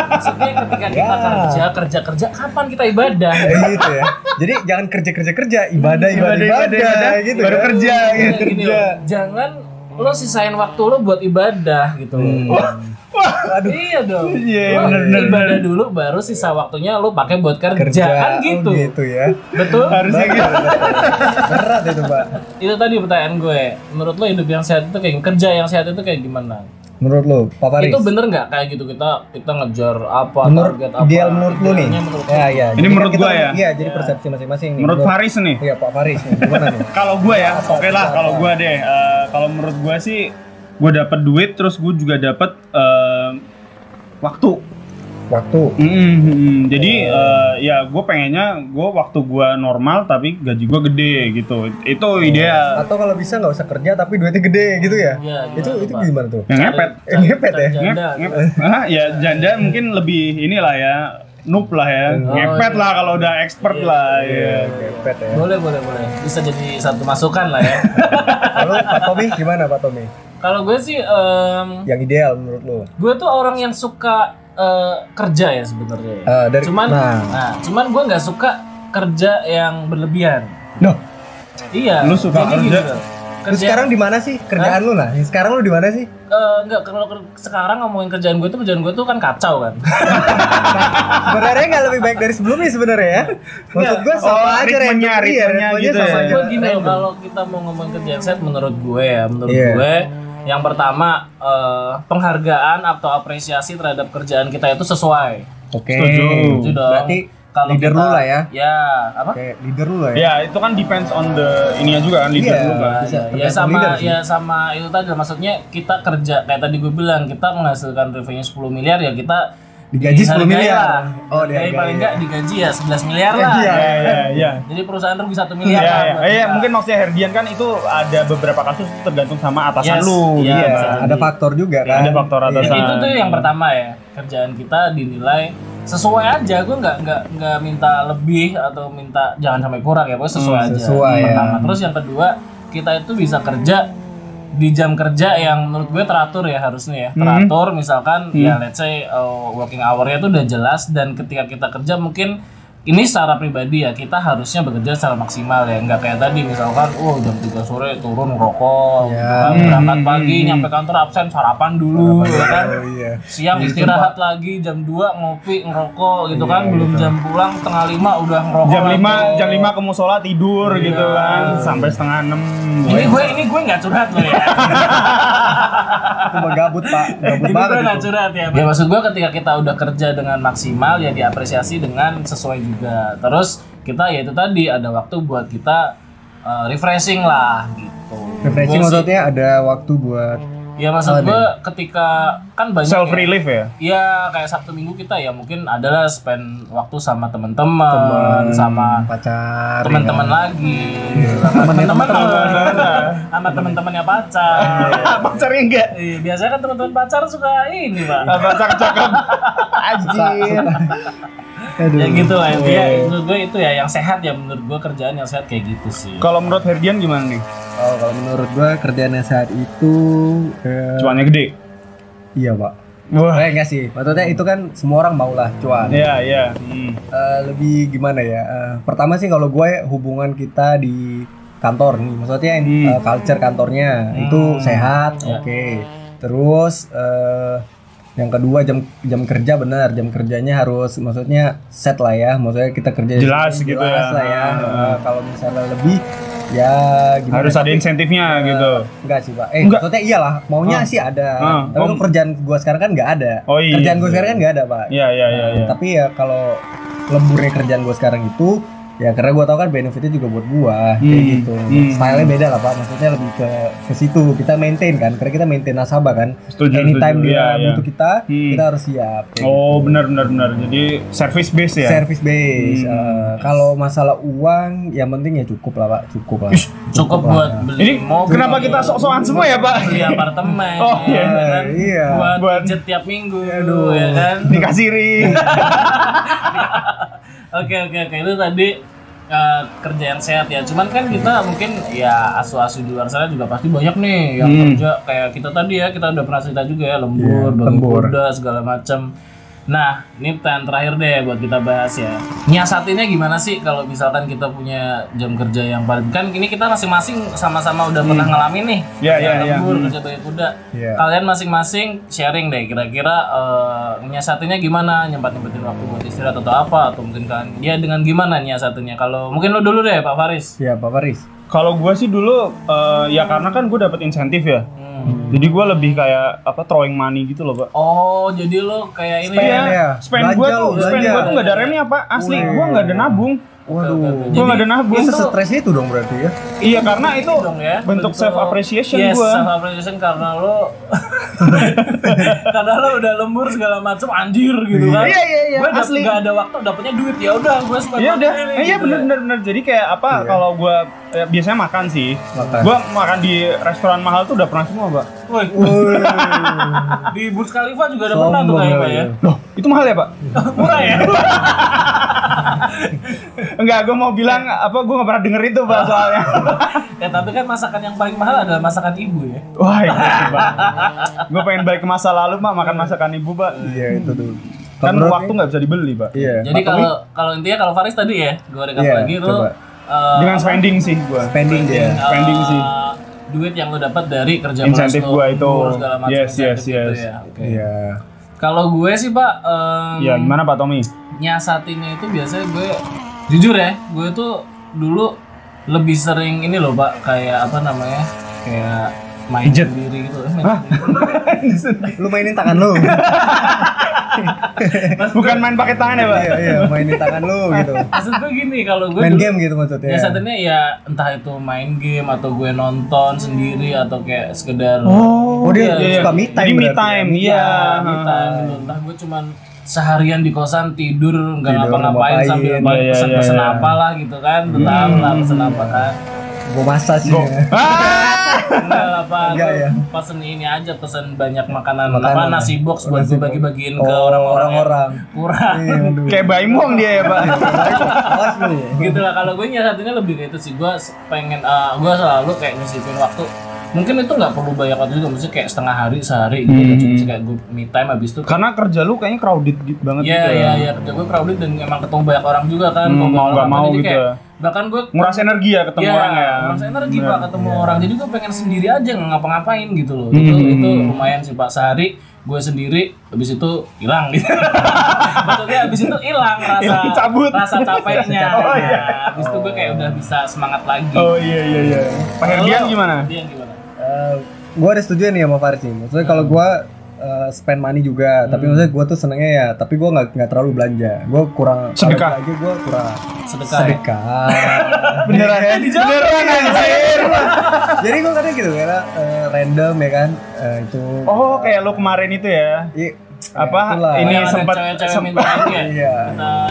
maksudnya ketika kita Ya. kerja kerja kerja kapan kita ibadah Eh, gitu ya. Jadi jangan kerja kerja kerja, ibadah ibadah ibadah, Ibadah, ibadah, ibadah, gitu. baru kan? kerja, Kayak gitu. gini loh, jangan lo sisain waktu lo buat ibadah gitu loh. Iya dong. Iya, Lo bener, bener, ibadah bener. dulu baru sisa waktunya lo pakai buat kerja, kerja kan gitu. Oh, gitu ya Betul. Harusnya gitu. berat itu pak Itu tadi pertanyaan gue. Menurut lo hidup yang sehat itu kayak kerja yang sehat itu kayak gimana? Menurut lo Pak Faris Itu bener nggak kayak gitu kita kita ngejar apa menurut target apa? ideal menurut lu nih menurut ya ya Ini Jadi menurut kan kita- gua ya? iya jadi persepsi masing-masing nih Menurut Faris nih. iya Pak Faris nih gimana nih Kalau gue ya, oke lah apa? kalau gue deh. Eh, kalau menurut gue sih, gue dapat duit, terus gue juga dapat eh, waktu. Waktu Mm-mm. Jadi eh, ya gue pengennya gue waktu gue normal tapi gaji gue gede gitu. Itu ideal. atau kalau bisa nggak usah kerja tapi duitnya gede gitu ya Iya, itu gimana, itu gimana tuh Yang ngepet. Eh, ngepet ya? Janda, Ngep, gitu. ngep. Ah, ya janda mungkin lebih inilah ya noob lah ya. Oh, ngepet iya. lah kalau udah expert Iya, lah. Iya, Iya. ngepet ya Boleh, boleh, boleh. Bisa jadi satu masukan lah ya. Lalu Pak Tommy gimana Pak Tommy Kalau gue sih, em, yang ideal menurut lo gue tuh orang yang suka eh, kerja ya sebenarnya. ya. Eh, dari cuman, nah nah, cuman gue nggak suka kerja yang berlebihan. Noh, Iya. Lu suka jadi kerja? gitu. lu Kerja, sekarang di mana sih kerjaan lu nah sekarang lu di mana sih eh, nggak kalau sekarang ngomongin kerjaan gue tuh kerjaan gue tuh kan kacau kan. sebenarnya nggak lebih baik dari sebelumnya sebenarnya ya maksud gue sama Oh, aja ritmenya, ritmenya ritmenya gitu sama ya. gue gini loh kalau kita mau ngomongin kerjaan set menurut gue ya menurut Iya. gue yang pertama eh, penghargaan atau apresiasi terhadap kerjaan kita itu sesuai oke Setuju. Itu dong. berarti Kalau leader kita- lu lah ya ya apa kayak leader lu lah ya Ya itu kan depends on the ininya juga kan leader Iya. lu kan. Ya, bisa ya, ya sama ya sama itu tadi maksudnya kita kerja kayak tadi gue bilang kita menghasilkan revenue 10 miliar ya kita Digaji 10 dihargai miliar. lah. Oh, dihargai. paling enggak digaji ya 11 miliar lah Iya. Iya iya iya. jadi perusahaan rugi 1 Iya, miliar iya. buat Eh, iya, mungkin maksudnya Herdian kan itu ada beberapa kasus tergantung sama atasan Yes, lu. iya. Iya, ada faktor juga Ya, kan ada faktor Iya. atasan. itu tuh yang pertama ya kerjaan kita dinilai sesuai aja gue nggak nggak nggak minta lebih atau minta jangan sampai kurang ya pokoknya sesuai Hmm, aja sesuai, ya. pertama terus yang kedua kita itu bisa kerja di jam kerja yang menurut gue teratur ya harusnya ya Hmm. teratur misalkan ya let's say uh, working hour-nya tuh udah jelas dan ketika kita kerja mungkin ini secara pribadi ya kita harusnya bekerja secara maksimal ya. Nggak kayak tadi misalkan oh jam 3 sore turun rokok gitu Ya. kan. berangkat pagi nyampe kantor absen sarapan dulu ya kan. oh iya. Siang istirahat lagi jam 2 ngopi ngerokok gitu kan. Belum jam pulang setengah lima udah ngerokok Jam lagi. 5 jam 5 ke musola tidur gitu kan. Sampai setengah 6. ini gue ini gue nggak curhat loh ya. Itu mah gabut pak. Gabut ini banget gue nggak curhat ya ya maksud gue ketika kita udah kerja dengan maksimal ya diapresiasi dengan sesuai juga terus kita ya itu tadi ada waktu buat kita uh, refreshing lah gitu refreshing Gua sih- maksudnya ada waktu buat ya maksud gue ketika kan banyak Self ya- relief ya. Iya kayak Sabtu Minggu kita ya mungkin adalah spend waktu sama teman-teman, sama pacar teman-teman ya. lagi, sama teman-teman, sama teman-temannya pacar. Pacarnya enggak. Iya, biasanya kan teman-teman pacar suka ini pak. Pacar cakep. Anjir. Aduh. Ya gitu lah intinya. Menurut gue itu ya yang sehat ya menurut gue kerjaan yang sehat kayak gitu sih. Kalau menurut Herdian gimana nih? Oh, kalau menurut gua kerjaan yang saat itu eh, Cuannya gede. iya pak Wah. Eh enggak sih, maksudnya itu kan semua orang mau lah cuan. Iya, iya. Hmm. Eh, lebih gimana ya? eh, pertama sih kalau gue hubungan kita di kantor nih, maksudnya Hmm. eh, culture kantornya itu sehat, Ya. oke. Terus eh, yang kedua jam jam kerja benar, jam kerjanya harus maksudnya set lah ya, maksudnya kita kerja Jelas sini, gitu jelas ya. lah ya. Eh, kalau misalnya lebih ya gimana? Harus ada insentifnya Eh, gitu. Enggak sih, Pak. Eh, Enggak. maksudnya iyalah, maunya Ah. sih ada. Ah. Tapi Oh. kerjaan gua sekarang kan nggak ada. Oh, iya. Kerjaan gua sekarang kan nggak ada, Pak. Iya, iya, iya, iya. Tapi ya kalau lemburnya kerjaan gua sekarang itu ya karena gua tahu kan benefitnya juga buat gua kayak Hmm. gitu. Hmm. Stylenya beda lah, Pak. Maksudnya lebih ke ke situ. Kita maintain kan, karena kita maintain nasabah kan. Setuju, Anytime setuju. dia iya. butuh kita, Hmm. kita harus siap. kayak Oh, gitu. benar benar benar. Jadi service base ya. Service base. Hmm. Eh, kalau masalah uang, yang penting ya cukup lah, Pak. Cukup lah. Cukup lah. buat beli Ini mobil. kenapa kita sok-sokan semua ya, Pak? beli apartemen. Oh, iya. ya kan? Iya. Buat Buat- tiap minggu, Aduh. ya kan? Dikasih ring. Oke oke oke itu tadi eh, kerja yang sehat ya. Cuman kan kita mungkin ya asu-asu di luar sana juga pasti banyak nih yang Hmm. kerja kayak kita tadi ya kita udah pernah cerita juga ya lembur, yeah, lembur. kuda segala macam. Nah, ini pertanyaan terakhir deh buat kita bahas ya. Nyiasatinnya gimana sih kalau misalkan kita punya jam kerja yang paling kan ini kita masing-masing sama-sama udah pernah ngalamin nih. Iya, iya, iya. lembur, kerja bagi kuda. Iya. Kalian masing-masing sharing deh kira-kira eh, nyiasatinnya gimana? Nyempat-nyempatin waktu buat istirahat atau apa atau mungkin kan ya dengan gimana nyiasatinnya? Kalau mungkin lo dulu deh Pak Faris. Iya, Pak Faris. Kalau gue sih dulu eh, ya karena kan gue dapet insentif ya. Hmm. Jadi gue lebih kayak apa throwing money gitu loh, Pak. Oh, jadi lo kayak ini Spend ya. ya. Spend gue Belanja tuh, lu, spend belanja. gue tuh nggak ada remnya, Pak. Asli, gue nggak ada nabung. Waduh. Gue nggak ada nabung. Itu stres itu dong berarti ya. Iya karena itu dong ya bentuk self appreciation yes, gue. self appreciation karena lo karena lo udah lembur segala macam anjir gitu kan Iya, iya, iya, gue asli. nggak ada waktu dapetnya duit ya udah gue spend Iya udah, Eh, iya gitu bener ya. bener bener. Jadi kayak apa? Kalau gue biasanya makan sih. Makan. Gue makan di restoran mahal tuh udah pernah semua, Pak. Woi, di Burj Khalifa juga ada pernah tuh kayaknya Pak, ya. ya Loh, itu mahal ya, Pak? murah ya Enggak, gue mau bilang apa? Gue nggak pernah denger itu, Pak, soalnya. ya tapi kan masakan yang paling mahal adalah masakan ibu ya Wah, Pak. Gue pengen balik ke masa lalu, Pak, makan masakan ibu, Pak. Iya, itu tuh. Kan menurut waktu nggak bisa dibeli, Pak. Iya. jadi kalau kalau intinya kalau Faris tadi ya gue rekap Iya, lagi lo coba. eh, Dengan spending sih gue. spending dia. spending sih. duit yang lo dapat dari kerja Insentif gua itu. lembur, segala macam Yes, yes, gitu yes. ya. Oke. Iya. Kalau gue sih pak, em, Ya, gimana Pak Tommy? nyiasatinnya itu biasanya gue jujur ya, gue tuh dulu lebih sering ini loh pak, kayak apa namanya, kayak main Pijet. sendiri gitu. Eh, main sendiri. Lu mainin tangan lu. Bukan main pakai tangan ya, Pak? Iya, iya, mainin tangan lu gitu. Maksud gue gini, kalau gue Main dulu- game gitu maksudnya. Nyiasatinnya ya entah itu main game atau gue nonton sendiri atau kayak sekedar Oh, dia Iya, suka me time. Jadi me ya? time, Iya, iya. me time gitu. Entah gue cuman seharian di kosan tidur nggak ngapa-ngapain ngapain. sambil iya, pesen-pesen iya. apa lah gitu kan. Tahu lah pesen apa kan. Gua masak sih. Ya. Ah! Enggak apa Enggak, ya. pesen ini aja pesen banyak makanan, Makanan, apa ya. nasi box buat Nasi gue box. bagi-bagiin ke Oh, orang-orang yang orang-orang. kurang. Iya. Kayak bayi muang dia ya, Pak. Lu. gitu lah kalau gue nyiasatinnya lebih kayak itu sih gue pengen eh, gue selalu kayak nyisipin waktu mungkin itu nggak perlu banyak waktu juga mesti kayak setengah hari sehari gitu Hmm. cuma kayak gue me time habis itu Karena kerja lu kayaknya crowded gitu banget Iya gitu iya iya kerja gue crowded dan emang ketemu banyak orang juga kan Hmm, orang nggak mau gitu kayak, ya. bahkan gue Nguras energi ya ketemu Iya, orang ya. nguras energi pak ketemu orang jadi gue pengen sendiri aja nggak ngapa-ngapain gitu loh Hmm. itu itu lumayan sih pak sehari gue sendiri habis itu hilang gitu maksudnya habis itu hilang rasa Hilang, cabut. rasa capeknya Oh, iya. Nah, habis itu gue kayak udah bisa semangat lagi Oh iya iya iya. Pak Herdian gimana? Herdian gimana Eh, gua ada setuju nih sama Faris nih. Maksudnya kalau gua eh, spend money juga, tapi maksudnya gua tuh senengnya ya, tapi gua nggak nggak terlalu belanja. Gua kurang Sedekah. kalau belanja gua kurang sedekah ya? sedekah. Beneran. Beneran anjir. Jadi gua kadang gitu karena eh, random ya kan eh, itu. Oh, kayak lu kemarin itu ya. Iya, Apa, itulah. ini sempat- sempat- ya Iya.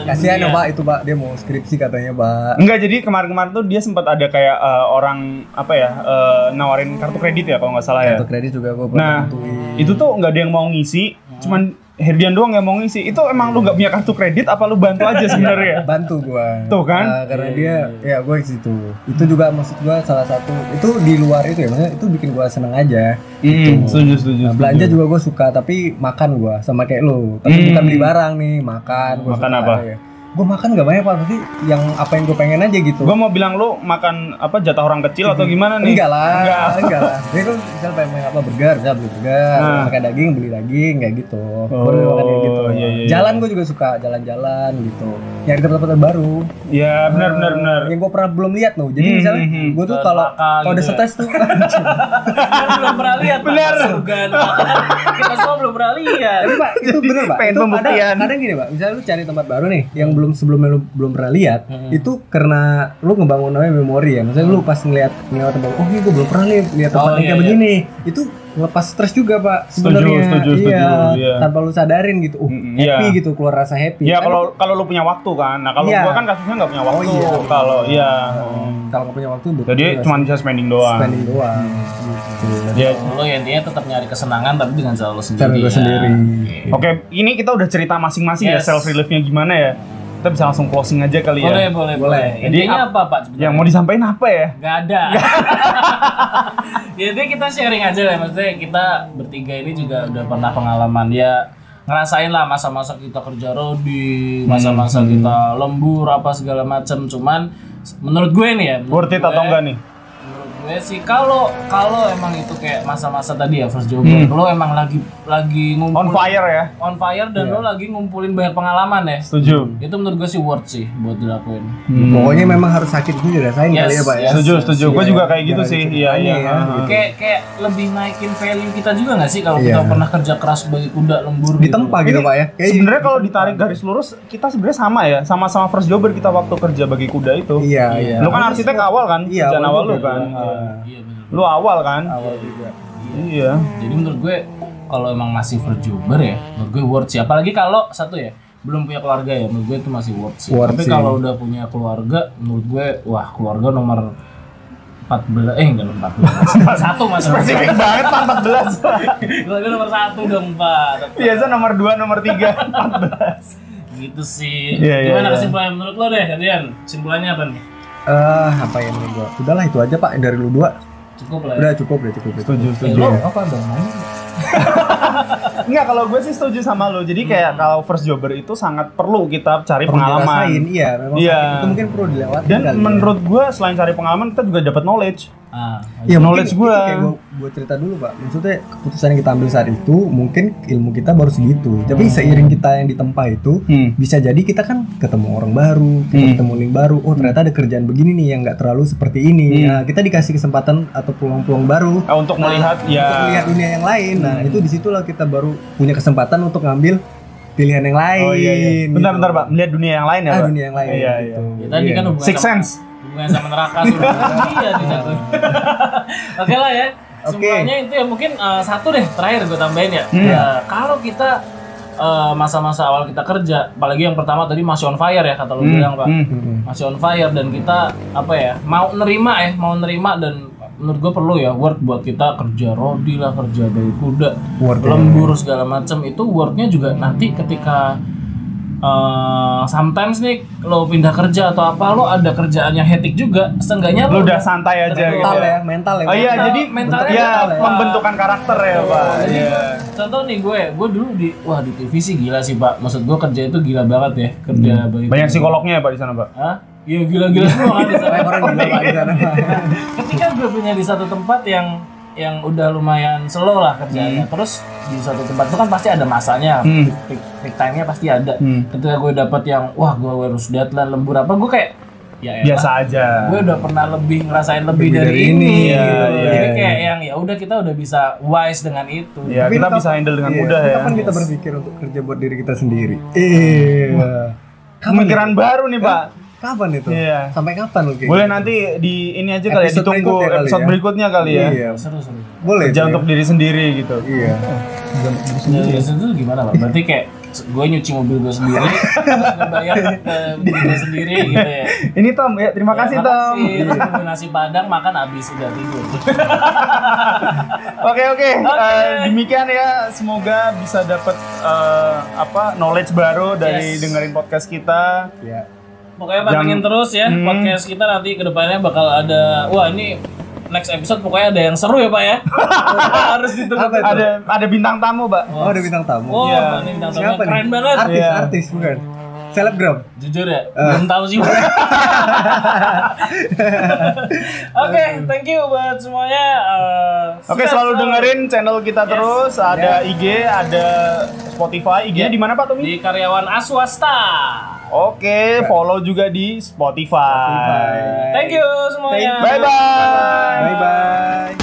Kasihan ya hadiah. Pak itu Pak, dia mau skripsi katanya Pak. Enggak, jadi kemarin-kemarin tuh dia sempat ada kayak eh, orang apa ya eh, nawarin kartu kredit ya kalau nggak salah ya. Kartu kredit juga gua Nah, bantuin. itu tuh nggak ada yang mau ngisi, cuman Herdian doang yang mau ngisi. Itu emang lu nggak punya kartu kredit apa lu bantu aja sebenarnya? bantu gua Tuh kan? Eh, karena dia ya gue di situ itu juga maksud gua salah satu itu di luar itu ya maksudnya itu bikin gua seneng aja Hmm, setuju setuju. Nah, belanja juga gue suka tapi makan gua sama kayak lu tapi Hmm. bukan beli barang nih makan gua Makan suka, apa? ya. Gue makan gak banyak pak tapi yang apa yang gue pengen aja gitu. Gua mau bilang lu makan apa jatah orang kecil atau gimana nih? enggak lah Enggak. enggak, lah. Jadi gue misal pengen makan apa burger misal beli burger Nah. makan daging beli daging kayak gitu. Oh, Baru makan kayak gitu. iya, iya, jalan gue juga suka jalan-jalan gitu. Nyari tempat-tempat baru. Ya benar benar benar. yang gue pernah belum lihat tuh. Jadi Hmm, misalnya hmm, hmm. gue tuh kalau kalau udah gitu ya. stres tuh. Belum pernah lihat surga kita semua belum pernah lihat. Tapi pak itu bener pak. Pengen itu pembuktian. kadang, kadang gini pak. Misalnya lu cari tempat baru nih yang belum sebelumnya lu belum pernah lihat itu karena lu ngebangun namanya memori ya maksudnya lu pas ngeliat ngeliat tempat oh ini gue belum pernah nih lihat tempat Oh, yang iya, kayak iya. begini itu ngelepas stres juga pak Setuju, sebenarnya setuju, setuju, iya, iya. tanpa lu sadarin gitu uh, Mm, happy iya. gitu keluar rasa happy Ya kalau kalau lu punya waktu kan. Nah, kalau Iya. gua kan kasusnya nggak punya Oh, waktu. iya. Kalau iya. kalau nggak punya waktu betul Jadi cuma bisa spending doang. spending doang gitu. Ya. lo ya intinya tetap nyari kesenangan tapi dengan cara lo sendiri Cara ya. sendiri. Oke. Oke, ini kita udah cerita masing-masing ya Yes. self reliefnya gimana ya. Kita bisa langsung closing aja kali ya. boleh boleh Boleh. Jadi intinya ap- apa pak sebenarnya? Yang mau disampaikan apa ya? Gak ada. Jadi kita sharing aja lah, maksudnya kita bertiga ini juga udah pernah pengalaman ya ngerasain lah masa-masa kita kerja rodi, masa-masa kita lembur apa segala macam. Cuman menurut gue nih ya, Worth it atau enggak nih? Gue sih kalau kalau emang itu kayak masa-masa tadi ya first jobber, lo emang lagi lagi ngumpul On fire ya. on fire dan lo lagi ngumpulin banyak pengalaman ya. Setuju. Itu menurut gue sih worth sih buat dilakuin. Pokoknya memang harus sakit itu dirasain Yes, kali ya, Pak ya. yes. Setuju, setuju. Gue Iya, juga iya. kayak gitu sih. Iya, iya. ya, Heeh. Kayak kayak lebih naikin value kita juga nggak sih kalau Iya. kita pernah kerja keras sebagai kuda lembur gitu. Ditempa gitu, Pak ya. Kayak Sebenarnya kalau ditarik garis lurus, kita sebenarnya sama ya, sama-sama first jobber kita waktu kerja bagi kuda itu. Iya, iya. Lu kan arsitek awal kan? Iya, Kerjaan awal juga. kan. Iya benar. Lu awal kan? Awal juga. Iya. Jadi menurut gue kalau emang masih jobber ya, menurut gue worth sih. Apalagi kalau satu ya belum punya keluarga ya, menurut gue itu masih worth sih. Worth Tapi kalau udah punya keluarga, menurut gue wah keluarga nomor 14 eh enggak nomor 14 nomor satu mas Spesifik banget 14. keluarga nomor satu dong pak Biasa nomor 2, nomor 3, 14. gitu sih Iya, iya, gimana iya. kesimpulannya menurut lo deh kalian kesimpulannya apa nih Eh, apa ya menurut gua? Udahlah itu aja, Pak, dari lu dua. cukup lah ya Udah cukup, udah cukup. Setuju, Eh, setuju. lo apa dong Enggak, kalau gue sih setuju sama lu. Jadi kayak kalau first jobber itu sangat perlu kita cari Perlu pengalaman. dirasain, iya, memang Iya. sakit itu mungkin perlu dilewati Dan kali ya. menurut gue selain cari pengalaman kita juga dapat knowledge. Ah Iya, knowledge itu Kayak gua, gua cerita dulu, Pak. Maksudnya keputusan yang kita ambil saat itu mungkin ilmu kita baru segitu. Tapi seiring kita yang ditempa itu Hmm. bisa jadi kita kan ketemu orang baru, kita Hmm. ketemu link baru. Oh, ternyata ada kerjaan begini nih yang nggak terlalu seperti ini. Hmm. Nah, kita dikasih kesempatan atau peluang-peluang baru Eh, untuk melihat untuk ya melihat dunia yang lain. Nah, itu di situlah kita baru punya kesempatan untuk ngambil pilihan yang lain. Oh iya iya. Bentar gitu. bentar, Pak. Melihat dunia yang lain ya, Ah, Pak. dunia yang lain. Iya, gitu. Ya, tadi Iya. kan hubungan Six sense. Hubungan sama neraka sudah iya di satu. Oke lah ya. Semuanya itu ya mungkin eh, satu deh terakhir gue tambahin ya. Hmm. Eh, kalau kita eh, masa-masa awal kita kerja, apalagi yang pertama tadi masih on fire ya kata lu bilang pak, Hmm. Mm-mm. masih on fire dan kita apa ya mau nerima ya mau nerima dan menurut gue perlu ya worth buat kita kerja rodi lah kerja dari kuda Worth it. lembur segala macam itu worthnya juga nanti ketika eh, sometimes nih lo pindah kerja atau apa lo ada kerjaan yang hectic juga seenggaknya Lu lo udah santai aja gitu. mental ya. ya, mental ya. Oh iya, Mental- jadi mentalnya ya mental ya. pembentukan karakter ya, Pak. Jadi, Iya. contoh nih gue gue dulu di wah di TV sih gila sih pak maksud gue kerja itu gila banget ya kerja bagi Banyak psikolognya ya, Pak di sana, Pak. Hah? Iya gila-gila semua kan di sana. Orang gila Pak, di sana. ketika gue punya di satu tempat yang yang udah lumayan slow lah kerjanya terus di satu tempat itu kan pasti ada masanya Hmm. peak, peak, time-nya pasti ada Hmm. ketika gue dapet yang wah gue harus deadline lembur apa gue kayak ya elah, Biasa aja. gue udah pernah lebih ngerasain lebih, Lebih dari, dari ini, ini, iya, gitu. iya, jadi iya. kayak yang ya udah kita udah bisa wise dengan itu Ya, Tapi kita lu bisa handle dengan iya, mudah ya. Kapan kita berpikir untuk kerja buat diri kita sendiri? Iya. Pemikiran baru nih, Pak. Kapan itu? Iya. Sampai kapan lu Boleh gitu? nanti di ini aja kali ya Episode ditunggu berikutnya kali episode ya. berikutnya kali ya. Iya. seru seru Boleh. Kerja ya. untuk diri sendiri gitu. Iya. Jadi itu gimana pak? Berarti kayak gue nyuci mobil gue sendiri, bayar ke diri gue sendiri gitu ya. Ini Tom ya, terima kasih Ya, Tom. makasih. Terus gue nasi padang makan habis udah tidur. Oke oke. Eh, demikian ya. Semoga bisa dapat eh, apa knowledge baru dari Yes. dengerin podcast kita. Iya. Pokoknya pantengin Jam- terus ya Hmm. podcast kita nanti ke depannya bakal ada. Wah ini next episode pokoknya ada yang seru ya pak ya. Harus itu? Ada ada bintang tamu, Pak. Oh, ada bintang tamu. Oh, Iya. ini bintang tamu Siapa nih? keren banget. Artis, Iya. artis bukan. Selebgram. Jujur ya, belum tahu sih. Oke, thank you buat semuanya. Eh, Oke, sukses selalu dengerin channel kita Yes. terus. Ada IG, ada Spotify. IG-nya Ya. di mana Pak Tommy? di karyawan Aswasta. Oke, follow juga di Spotify. Spotify. Thank you semuanya. Bye bye. Bye bye.